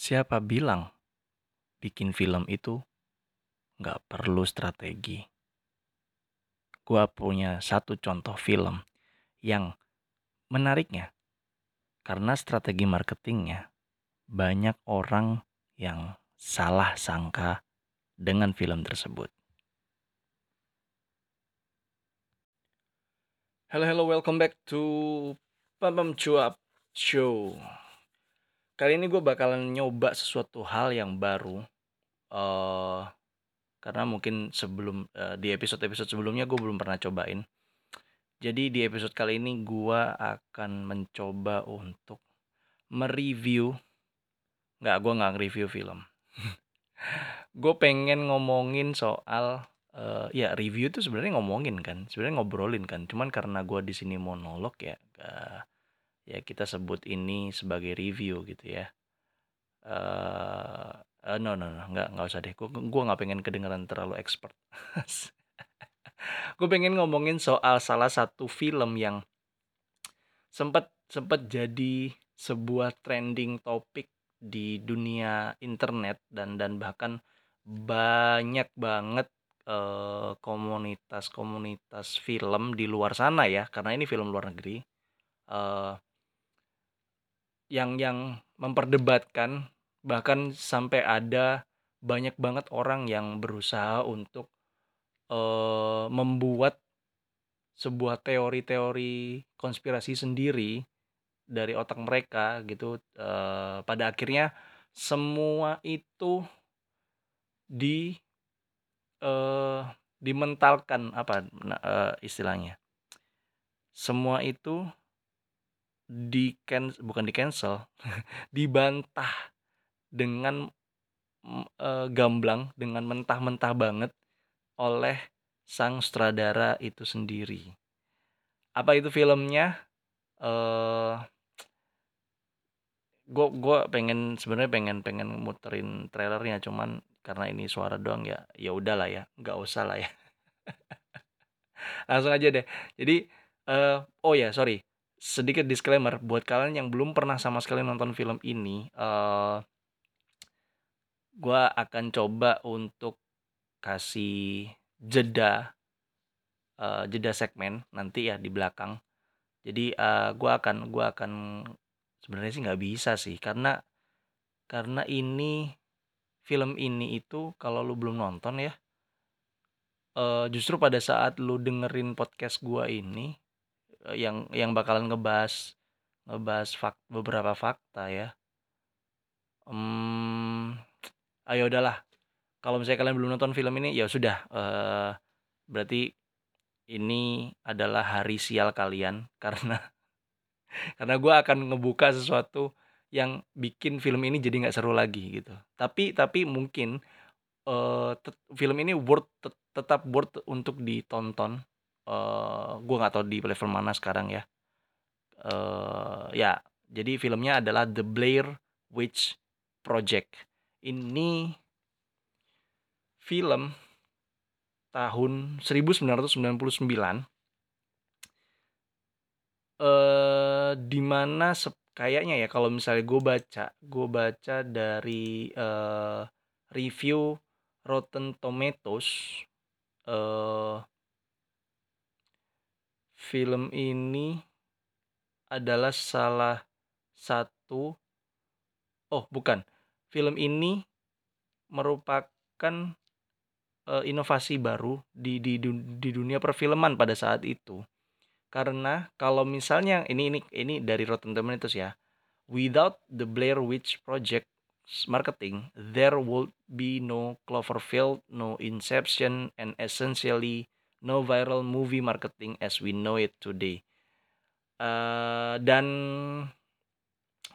Siapa bilang bikin film itu nggak perlu strategi? Gua punya satu contoh film yang menariknya karena strategi marketingnya banyak orang yang salah sangka dengan film tersebut. Hello, hello, welcome back to Pam Cuap Show. Kali ini gue bakalan nyoba sesuatu hal yang baru. Uh, karena mungkin sebelum uh, di episode-episode sebelumnya gue belum pernah cobain. Jadi di episode kali ini gue akan mencoba untuk mereview. Nggak, gue nggak nge-review film. gue pengen ngomongin soal uh, ya review itu sebenarnya ngomongin kan, sebenarnya ngobrolin kan. Cuman karena gue di sini monolog ya, uh, ya kita sebut ini sebagai review gitu ya. Uh, uh, no no no nggak nggak usah deh. Gue gue nggak pengen kedengeran terlalu expert. Gue pengen ngomongin soal salah satu film yang sempat sempat jadi sebuah trending topik di dunia internet dan dan bahkan banyak banget komunitas-komunitas uh, film di luar sana ya. Karena ini film luar negeri. Uh, yang yang memperdebatkan bahkan sampai ada banyak banget orang yang berusaha untuk uh, membuat sebuah teori-teori konspirasi sendiri dari otak mereka gitu uh, pada akhirnya semua itu di uh, dimentalkan apa uh, istilahnya. Semua itu di can bukan di cancel dibantah dengan uh, gamblang dengan mentah-mentah banget oleh sang sutradara itu sendiri. Apa itu filmnya? Uh, gue gue pengen sebenarnya pengen pengen muterin trailernya cuman karena ini suara doang ya ya udahlah ya nggak usah lah ya. Langsung aja deh. Jadi uh, oh ya sorry sedikit disclaimer buat kalian yang belum pernah sama sekali nonton film ini, uh, gua akan coba untuk kasih jeda uh, jeda segmen nanti ya di belakang. Jadi, uh, gua akan gua akan sebenarnya sih nggak bisa sih karena karena ini film ini itu kalau lu belum nonton ya, uh, justru pada saat lu dengerin podcast gua ini Eh, yang yang bakalan ngebahas ngebahas fak beberapa fakta ya. Hmm, ayo udahlah. Kalau misalnya kalian belum nonton film ini, ya sudah, uh, berarti ini adalah hari sial kalian karena karena gue akan ngebuka sesuatu yang bikin film ini jadi nggak seru lagi gitu. Tapi tapi mungkin, uh, film ini worth tetap worth untuk ditonton uh, gue nggak tahu di level mana sekarang ya. Uh, ya jadi filmnya adalah The Blair Witch Project. Ini film tahun 1999 eh di mana kayaknya ya kalau misalnya gue baca gue baca dari uh, review Rotten Tomatoes uh, Film ini adalah salah satu oh bukan, film ini merupakan, uh, inovasi baru di di di dunia perfilman pada saat itu. Karena kalau misalnya ini ini ini dari Rotten Tomatoes ya, without the Blair Witch Project marketing, there would be no Cloverfield, no Inception, and essentially no viral movie marketing as we know it today. Uh, dan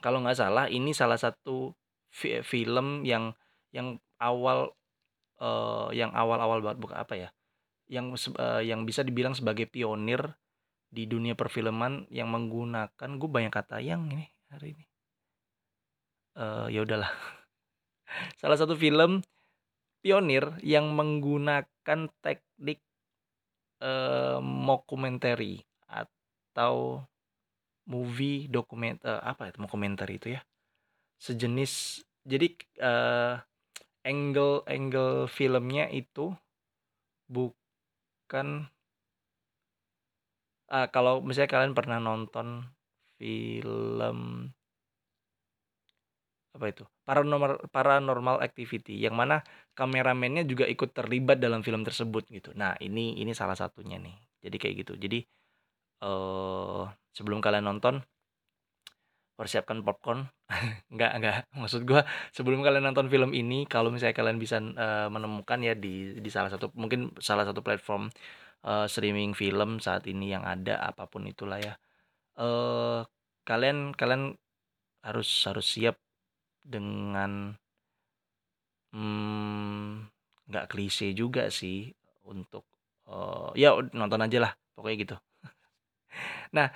kalau nggak salah ini salah satu fi film yang yang awal uh, yang awal-awal banget bukan apa ya yang uh, yang bisa dibilang sebagai pionir di dunia perfilman yang menggunakan gue banyak kata yang ini hari ini uh, ya udahlah salah satu film pionir yang menggunakan teknik uh, mockumentary atau movie dokumen uh, apa itu mockumentary itu ya? Sejenis jadi, eee, angle angle filmnya itu bukan eee, kalau misalnya kalian pernah nonton film apa itu, Paranormal Paranormal Activity, yang mana kameramennya juga ikut terlibat dalam film tersebut gitu. Nah, ini ini salah satunya nih. Jadi kayak gitu. Jadi, eee, sebelum kalian nonton persiapkan popcorn. Enggak enggak, maksud gua sebelum kalian nonton film ini, kalau misalnya kalian bisa, eee, menemukan ya di di salah satu mungkin salah satu platform, eee, streaming film saat ini yang ada, apa pun itulah ya, eee, kalian kalian harus harus siap dengan mmm, nggak klise juga sih untuk, eee, ya nonton aja lah, pokoknya gitu. Nah,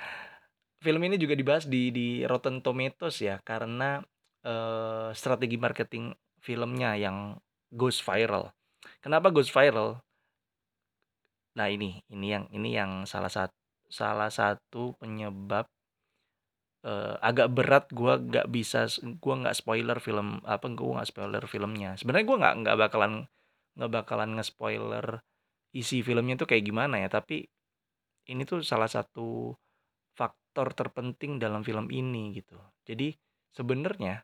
film ini juga dibahas di di Rotten Tomatoes ya, karena, eee, strategi marketing filmnya yang goes viral. Kenapa goes viral? Nah ini, ini yang ini yang salah sat salah satu penyebab, eee, agak berat gua nggak bisa s gua nggak spoiler film apa, gua nggak spoiler filmnya. Sebenarnya gua nggak nggak bakalan nggak bakalan nge-spoiler isi filmnya itu kayak gimana ya, tapi ini tuh salah satu faktor terpenting dalam film ini gitu. Jadi sebenarnya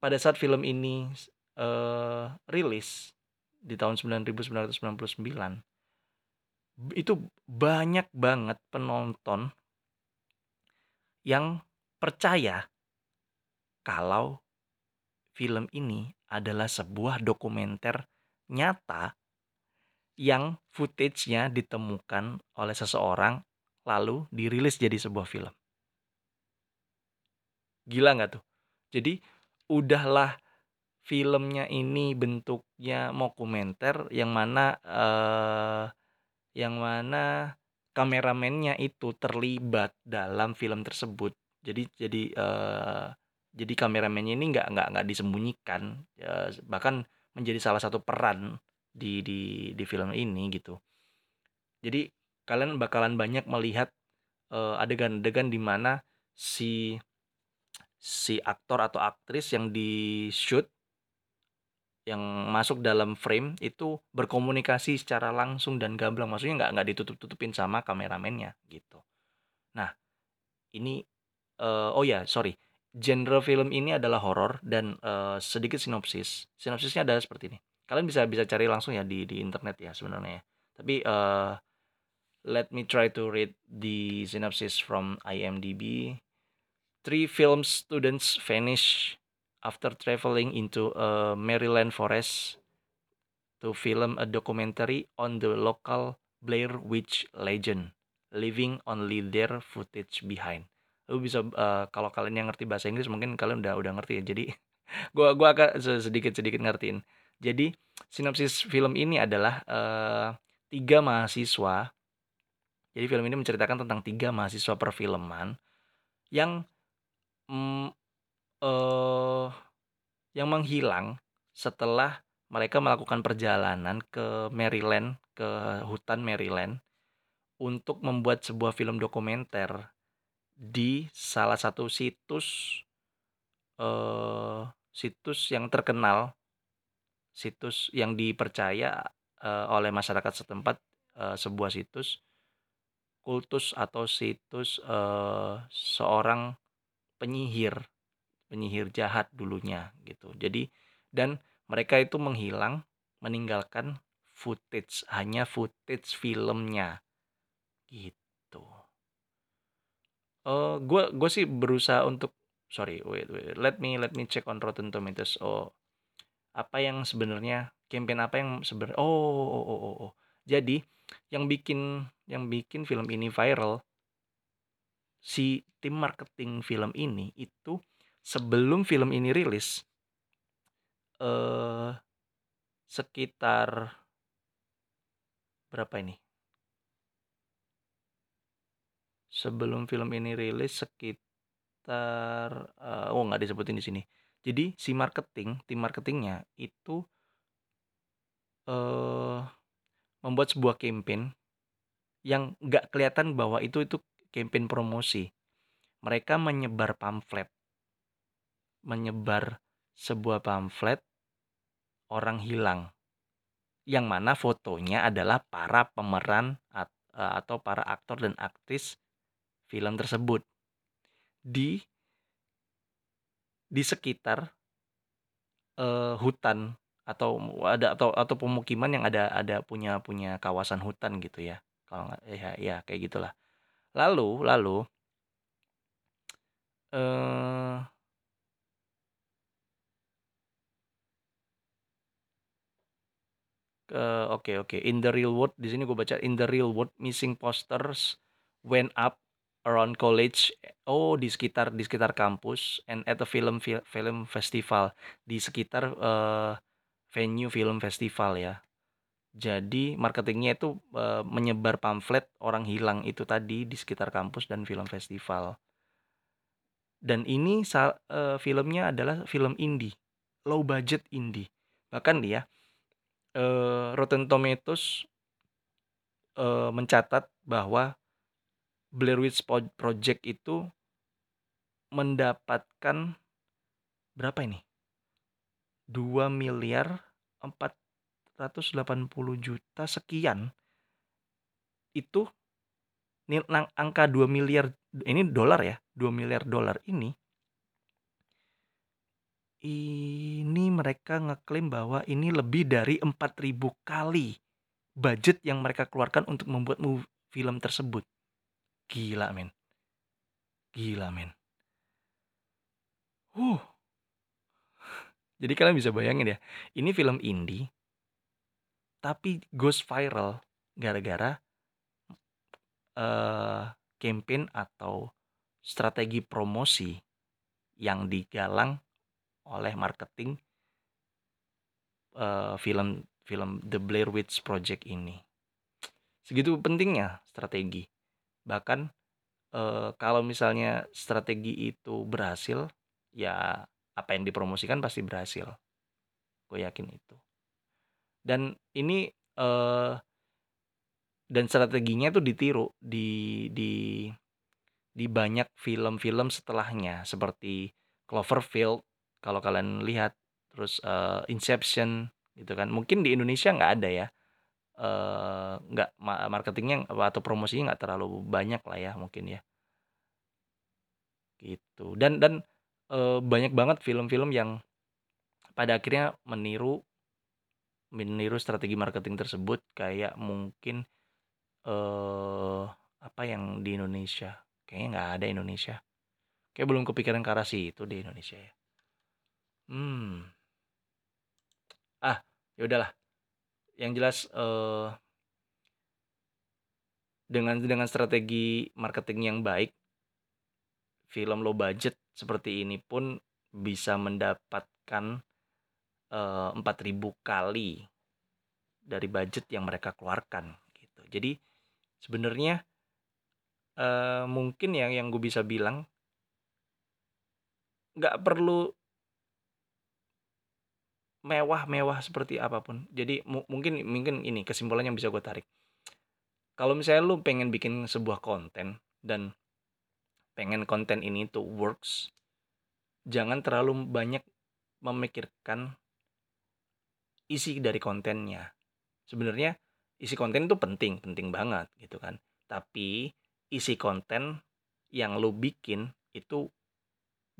pada saat film ini eee, rilis di tahun 1999 b itu banyak banget penonton yang percaya kalau film ini adalah sebuah dokumenter nyata yang footage-nya ditemukan oleh seseorang, lalu dirilis jadi sebuah film. Gila nggak tuh? Jadi, udahlah filmnya ini bentuknya mockumenter yang mana, eee, yang mana kameramennya itu terlibat dalam film tersebut. Jadi jadi, eee, jadi kameramennya ini nggak nggak nggak disembunyikan, eee, bahkan menjadi salah satu peran di di di film ini gitu. Jadi kalian bakalan banyak melihat, eee, adegan-adegan di mana si si aktor atau aktris yang di-shoot yang masuk dalam frame itu berkomunikasi secara langsung dan gamblang, maksudnya nggak nggak ditutup-tutupin sama kameramennya gitu. Nah, ini, eee, oh ya sorry, genre film ini adalah horor dan, eee, sedikit sinopsis, sinopsisnya adalah seperti ini, kalian bisa bisa cari langsung ya di di internet ya sebenarnya ya. Tapi, eee, let me try to read the synopsis from IMDb. Three film students vanish after traveling into a Maryland forest to film a documentary on the local Blair Witch legend, leaving only their footage behind. Lu bisa, eee, kalau kalian yang ngerti bahasa Inggris mungkin kalian udah udah ngerti ya. Jadi gua gua se sedikit-sedikit ngertiin. Jadi sinopsis film ini adalah, eee, 3 mahasiswa jadi film ini menceritakan tentang 3 mahasiswa perfilman yang, mmm, eee, yang menghilang setelah mereka melakukan perjalanan ke Maryland, ke hutan Maryland, untuk membuat sebuah film dokumenter di salah satu situs, eee, situs yang terkenal, situs yang dipercaya, eee, oleh masyarakat setempat, eee, sebuah situs kultus atau situs, eee, seorang penyihir, penyihir jahat dulunya gitu. Jadi dan mereka itu menghilang, meninggalkan footage, hanya footage filmnya, gitu. Eee, gua gua sih berusaha untuk sorry wait wait, let me let me check on Rotten Tomatoes. Oh, apa yang sebenarnya campaign apa yang sebenarnya oh oh oh oh oh. Jadi yang bikin yang bikin film ini viral si tim marketing film ini itu sebelum film ini rilis eee, sekitar berapa ini? Sebelum film ini rilis sekitar, eee, oh nggak disebutin di sini. Jadi si marketing, tim marketingnya itu eee, membuat sebuah campaign yang nggak kelihatan bahwa itu itu campaign promosi. Mereka menyebar pamflet. Menyebar sebuah pamflet orang hilang. Yang mana fotonya adalah para pemeran eh, atau para aktor dan aktris film tersebut. Di di sekitar uh, hutan atau ada atau atau pemukiman yang ada ada punya punya kawasan hutan gitu ya. Kalau nggak ya ya kayak gitulah. Lalu lalu eh uh, oke okay, oke. Okay. in the real world di sini gue baca in the real world missing posters went up around college. Oh di sekitar di sekitar kampus and at the film film festival. Di sekitar uh, venue film festival ya. Jadi marketingnya itu uh, menyebar pamflet orang hilang itu tadi di sekitar kampus dan film festival. Dan ini uh, filmnya adalah film indie low budget indie. Bahkan dia uh, Rotten Tomatoes uh, mencatat bahwa Blair Witch Project itu mendapatkan berapa ini? 2 miliar 480 juta sekian. Itu angka 2 miliar ini dolar ya 2 miliar dolar ini ini mereka ngeklaim bahwa ini lebih dari 4000 kali budget yang mereka keluarkan untuk membuat film tersebut. Gila, men. Gila, men. Uh. Jadi kalian bisa bayangin ya, ini film indie tapi ghost viral gara-gara uh, campaign atau strategi promosi yang digalang oleh marketing uh, film film The Blair Witch Project ini. Segitu pentingnya strategi. Bahkan uh, kalau misalnya strategi itu berhasil, ya apa yang dipromosikan pasti berhasil. Gue yakin itu. Dan ini uh, dan strateginya itu ditiru di di di banyak film-film setelahnya seperti Cloverfield kalau kalian lihat terus uh, Inception gitu kan mungkin di Indonesia nggak ada ya uh, nggak marketingnya atau promosinya nggak terlalu banyak lah ya mungkin ya gitu dan dan uh, banyak banget film-film yang pada akhirnya meniru meniru strategi marketing tersebut kayak mungkin eh apa yang di Indonesia? Kayaknya nggak ada Indonesia. Kayak belum kepikiran ke arah itu di Indonesia ya. Hmm. Ah, ya udahlah. Yang jelas eh dengan dengan strategi marketing yang baik, film low budget seperti ini pun bisa mendapatkan eh, 4000 kali dari budget yang mereka keluarkan gitu. Jadi sebenarnya uh, mungkin yang yang gue bisa bilang nggak perlu mewah-mewah seperti apa pun. Jadi mu mungkin mungkin ini kesimpulan yang bisa gue tarik. Kalau misalnya lu pengen bikin sebuah konten dan pengen konten ini tuh works, jangan terlalu banyak memikirkan isi dari kontennya. Sebenarnya isi konten itu penting, penting banget gitu kan. Tapi isi konten yang lo bikin itu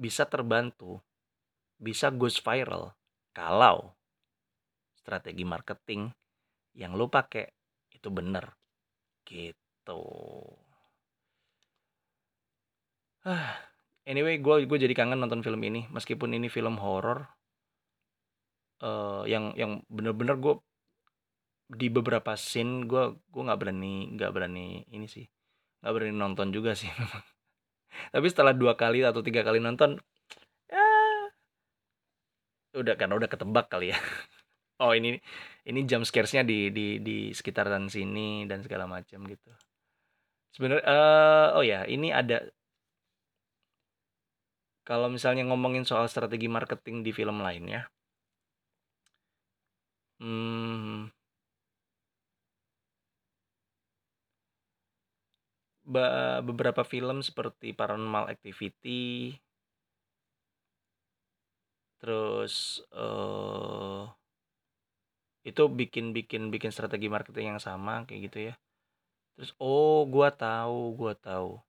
bisa terbantu, bisa goes viral kalau strategi marketing yang lo pakai itu bener gitu. Anyway, gue gue jadi kangen nonton film ini meskipun ini film horor uh, yang yang bener-bener gue di beberapa scene gue gue nggak berani nggak berani ini sih nggak berani nonton juga sih tapi setelah dua kali atau tiga kali nonton udah kan udah ketebak kali ya. Oh ini ini jam scaresnya di di di sekitaran sini dan segala macam gitu. Sebenarnya uh, oh ya ini ada kalau misalnya ngomongin soal strategi marketing di film lainnya hmm, beberapa film seperti Paranormal Activity Terus, eee itu bikin bikin bikin strategi marketing yang sama kayak gitu ya. Terus oh gua tahu gua tahu.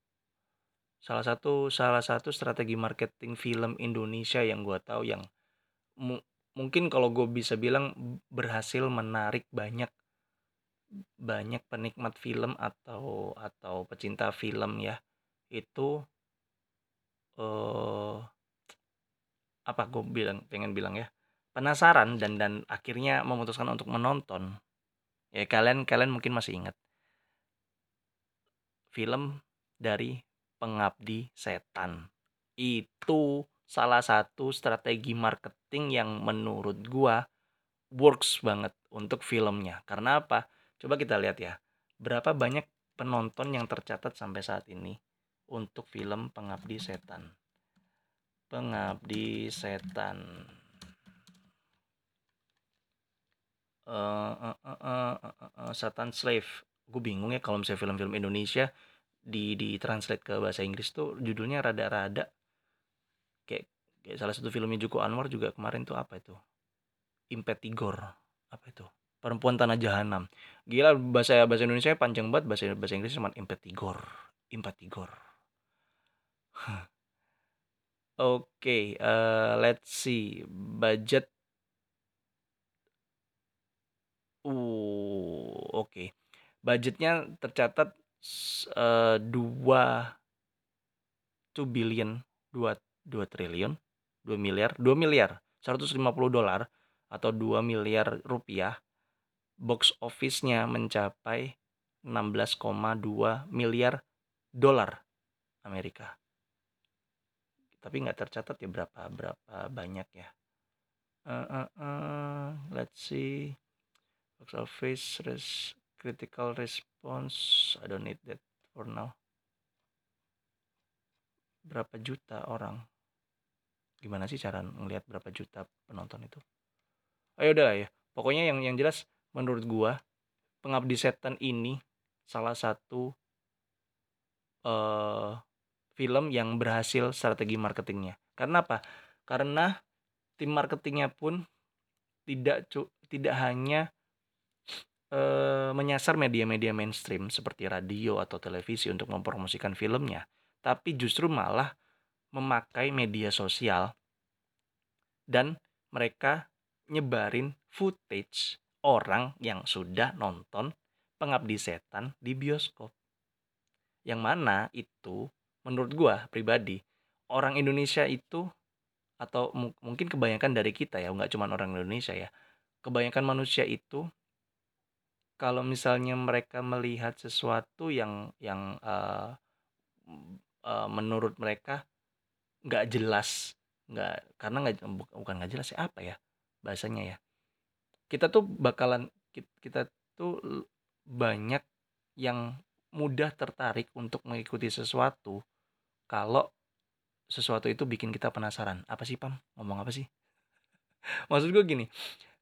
Salah satu salah satu strategi marketing film Indonesia yang gua tahu yang mu mungkin kalau gue bisa bilang berhasil menarik banyak banyak penikmat film atau atau pecinta film ya, itu eh apa gue bilang pengen bilang ya, penasaran dan dan akhirnya memutuskan untuk menonton. Ya kalian kalian mungkin masih ingat. Film dari Pengabdi Setan. Itu salah satu strategi marketing yang menurut gua works banget untuk filmnya. Karena apa? Coba kita lihat ya. Berapa banyak penonton yang tercatat sampai saat ini untuk film Pengabdi Setan. Pengabdi Setan. Uh, uh, uh, uh, uh, uh, Satan Slave. Gue bingung ya kalau misalnya film-film Indonesia di di translate ke bahasa Inggris tuh judulnya rada-rada kayak, kayak salah satu filmnya Joko Anwar juga kemarin tuh apa itu? Impetigor. Apa itu? Perempuan Tanah Jahanam. Gila bahasa bahasa Indonesia panjang banget bahasa bahasa Inggris cuma Impetigor. Impetigor. Oke, okay, uh, let's see. Budget Uh, oke. Budgetnya tercatat uh, dua 2 billion, 2 2 triliun, 2 miliar, 2 miliar, 150 dolar atau 2 miliar rupiah. Box office-nya mencapai 16,2 miliar dolar Amerika. Tapi nggak tercatat ya berapa berapa banyak ya. Uh, uh, uh, let's see. Box office res critical response I don't need that for now. Berapa juta orang? Gimana sih cara ngelihat berapa juta penonton itu? Ayo udah ya. Pokoknya yang yang jelas menurut gua pengabdi setan ini salah satu uh, film yang berhasil strategi marketingnya karena apa karena tim marketingnya pun tidak tidak hanya Eh, menyasar media-media mainstream seperti radio atau televisi untuk mempromosikan filmnya, tapi justru malah memakai media sosial dan mereka nyebarin footage orang yang sudah nonton Pengabdi Setan di bioskop. Yang mana itu menurut gua pribadi orang Indonesia itu atau mungkin kebanyakan dari kita ya nggak cuma orang Indonesia ya kebanyakan manusia itu kalau misalnya mereka melihat sesuatu yang yang uh, uh, menurut mereka nggak jelas nggak karena nggak bukan nggak jelas ya apa ya bahasanya ya kita tuh bakalan kita tuh banyak yang mudah tertarik untuk mengikuti sesuatu kalau sesuatu itu bikin kita penasaran apa sih pam? Ngomong apa sih? Maksud gue gini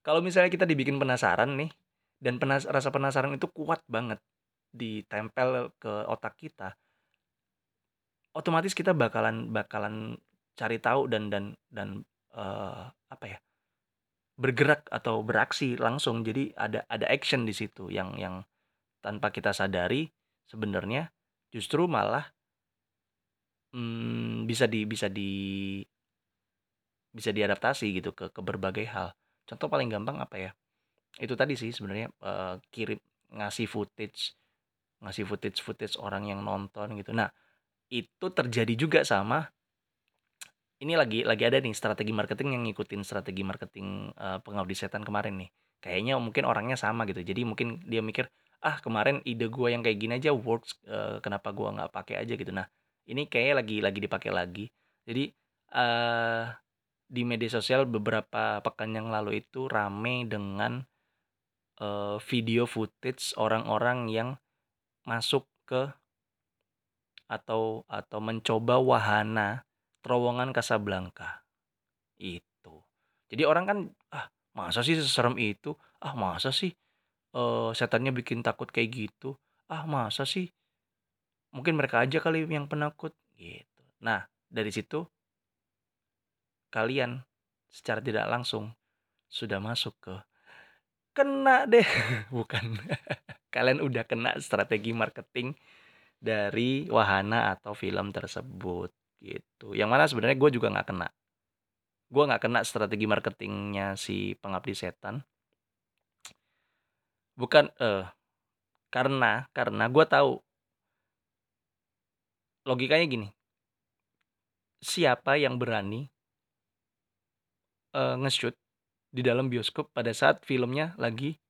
kalau misalnya kita dibikin penasaran nih dan penas rasa penasaran itu kuat banget ditempel ke otak kita otomatis kita bakalan bakalan cari tahu dan dan dan uh, apa ya bergerak atau beraksi langsung. Jadi ada ada action di situ yang yang tanpa kita sadari sebenarnya justru malah hmm, bisa di bisa di bisa diadaptasi gitu ke ke berbagai hal. Contoh paling gampang apa ya? Itu tadi sih sebenarnya uh, kirim ngasih footage ngasih footage footage orang yang nonton gitu. Nah itu terjadi juga sama ini lagi lagi ada nih strategi marketing yang ngikutin strategi marketing uh, pengabdi setan kemarin nih. Kayaknya mungkin orangnya sama gitu. Jadi mungkin dia mikir ah kemarin ide gue yang kayak gini aja works uh, kenapa gue nggak pakai aja? gitu. Nah ini kayaknya lagi lagi dipakai lagi jadi uh, di media sosial beberapa pekan yang lalu itu rame dengan uh, video footage orang-orang yang masuk ke atau atau mencoba wahana terowongan Casablanca. Itu. Jadi orang kan, "Ah, masa sih seserem itu? Ah, masa sih, uh, setannya bikin takut kayak gitu? Ah, masa sih mungkin mereka aja kali yang penakut," gitu. Nah, dari situ kalian secara tidak langsung sudah masuk ke kena deh, bukan. Kalian udah kena strategi marketing dari wahana atau film tersebut gitu. Yang mana sebenarnya gue juga nggak kena. Gue nggak kena strategi marketingnya si pengabdi setan. Bukan eh karena karena gue tahu logikanya gini. Siapa yang berani uh, nge-shoot di dalam bioskop pada saat filmnya lagi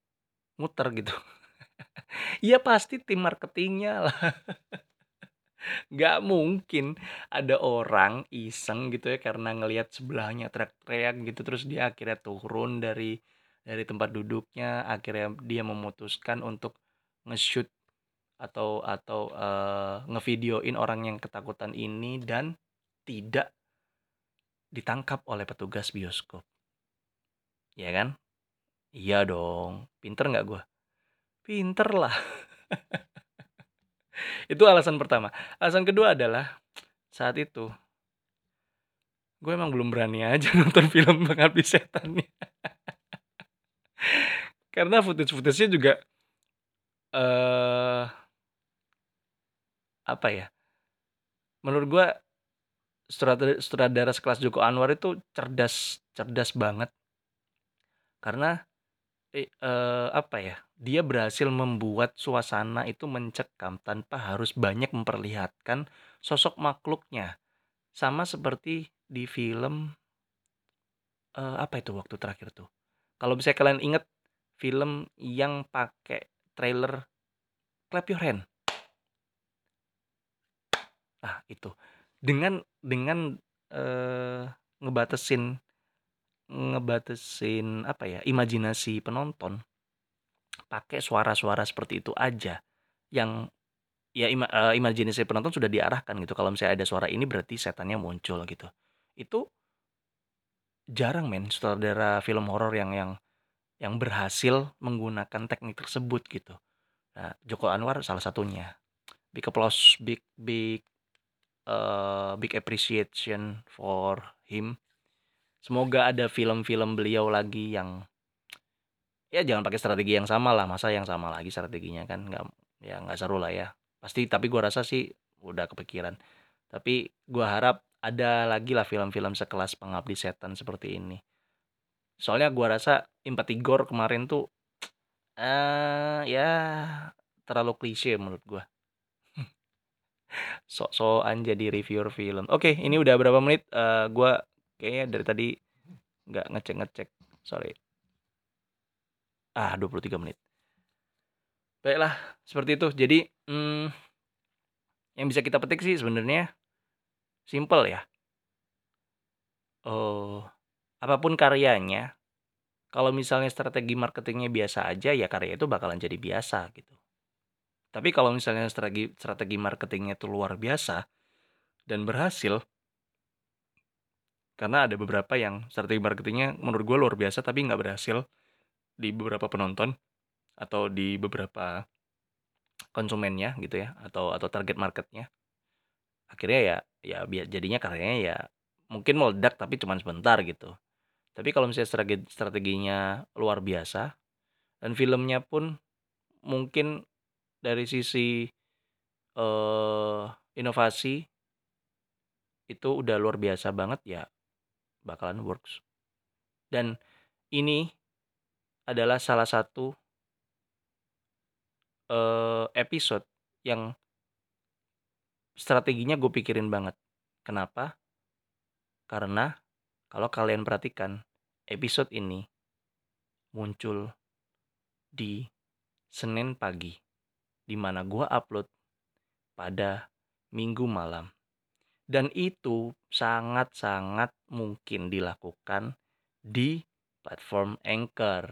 muter gitu. Iya pasti tim marketingnya lah. Gak mungkin ada orang iseng gitu ya karena ngelihat sebelahnya teriak-teriak gitu terus dia akhirnya turun dari dari tempat duduknya akhirnya dia memutuskan untuk nge-shoot atau atau uh, ngevideoin orang yang ketakutan ini dan tidak ditangkap oleh petugas bioskop. Ya kan? Iya dong. Pinter nggak gue? Pinter lah. itu alasan pertama. Alasan kedua adalah saat itu gue emang belum berani aja nonton film pengabdi setan Karena footage-footage-nya juga uh, apa ya? Menurut gue sutradara, sekelas Joko Anwar itu cerdas cerdas banget. Karena eh, eh, apa ya dia berhasil membuat suasana itu mencekam tanpa harus banyak memperlihatkan sosok makhluknya. Sama seperti di film eh, apa itu waktu terakhir tuh? Kalau bisa kalian inget film yang pakai trailer clap your hand ah itu dengan dengan uh, ngebatasin ngebatasin apa ya imajinasi penonton pakai suara-suara seperti itu aja yang ya ima, uh, imajinasi penonton sudah diarahkan gitu kalau misalnya ada suara ini berarti setannya muncul gitu itu jarang men sutradara film horor yang yang yang berhasil menggunakan teknik tersebut gitu. Nah, Joko Anwar salah satunya. Big applause, big big uh, big appreciation for him. Semoga ada film-film beliau lagi yang ya jangan pakai strategi yang sama lah, masa yang sama lagi strateginya kan nggak ya nggak seru lah ya. Pasti tapi gua rasa sih udah kepikiran. Tapi gua harap ada lagi lah film-film sekelas Pengabdi Setan seperti ini. Soalnya gua rasa Gore kemarin tuh eh uh, ya terlalu klise menurut gua. Sok-sokan jadi reviewer film. Oke, ini udah berapa menit? Uh, gua kayaknya dari tadi nggak ngecek-ngecek. Sorry. Ah, 23 menit. Baiklah, seperti itu. Jadi, hmm, yang bisa kita petik sih sebenarnya simple ya. Oh, apa pun karyanya, kalau misalnya strategi marketingnya biasa aja, ya karya itu bakalan jadi biasa gitu. Tapi kalau misalnya strategi strategi marketingnya itu luar biasa dan berhasil, karena ada beberapa yang strategi marketingnya menurut gue luar biasa tapi nggak berhasil di beberapa penonton atau di beberapa konsumennya gitu ya atau atau target marketnya. Akhirnya ya ya jadinya karyanya ya mungkin meledak tapi cuma sebentar gitu. Tapi kalau misalnya strategi strateginya luar biasa dan filmnya pun mungkin dari sisi uh, inovasi itu udah luar biasa banget ya bakalan works. Dan ini adalah salah satu uh, episode yang strateginya gue pikirin banget. Kenapa? Karena kalau kalian perhatikan episode ini muncul di Senin pagi, di mana gue upload pada Minggu malam. Dan itu sangat-sangat mungkin dilakukan di platform Anchor.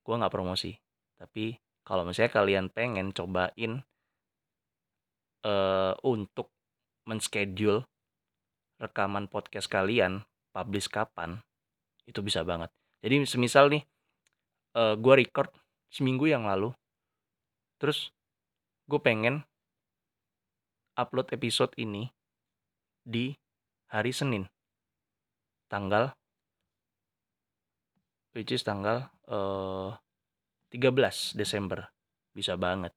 Gue nggak promosi, tapi kalau misalnya kalian pengen cobain uh, untuk menschedule rekaman podcast kalian publish kapan itu bisa banget jadi semisal nih uh, eh, gue record seminggu yang lalu terus gue pengen upload episode ini di hari Senin tanggal which is tanggal uh, 13 Desember. Bisa banget.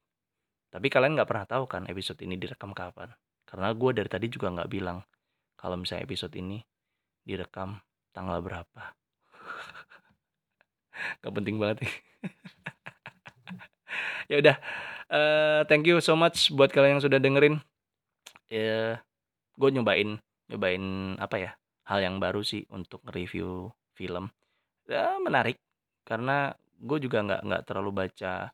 Tapi kalian nggak pernah tahu kan episode ini direkam kapan. Karena gue dari tadi juga nggak bilang kalau misalnya episode ini direkam tanggal berapa. gak penting banget nih. ya udah, uh, thank you so much buat kalian yang sudah dengerin. Ya, yeah, gue nyobain nyobain apa ya hal yang baru sih untuk review film. Ya, menarik karena gue juga nggak nggak terlalu baca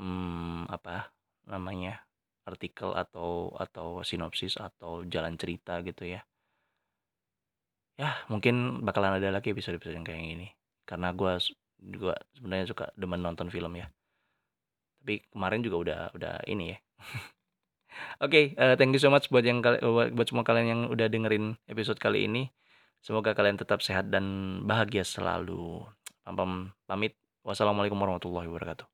hmm, apa namanya artikel atau atau sinopsis atau jalan cerita gitu ya ya mungkin bakalan ada lagi episode-episode yang kayak gini karena gue juga sebenarnya suka demen nonton film ya tapi kemarin juga udah udah ini ya Oke, okay, uh, eh, thank you so much buat yang buat semua kalian yang udah dengerin episode kali ini. Semoga kalian tetap sehat dan bahagia selalu. Pam pamit. Wassalamualaikum warahmatullahi wabarakatuh.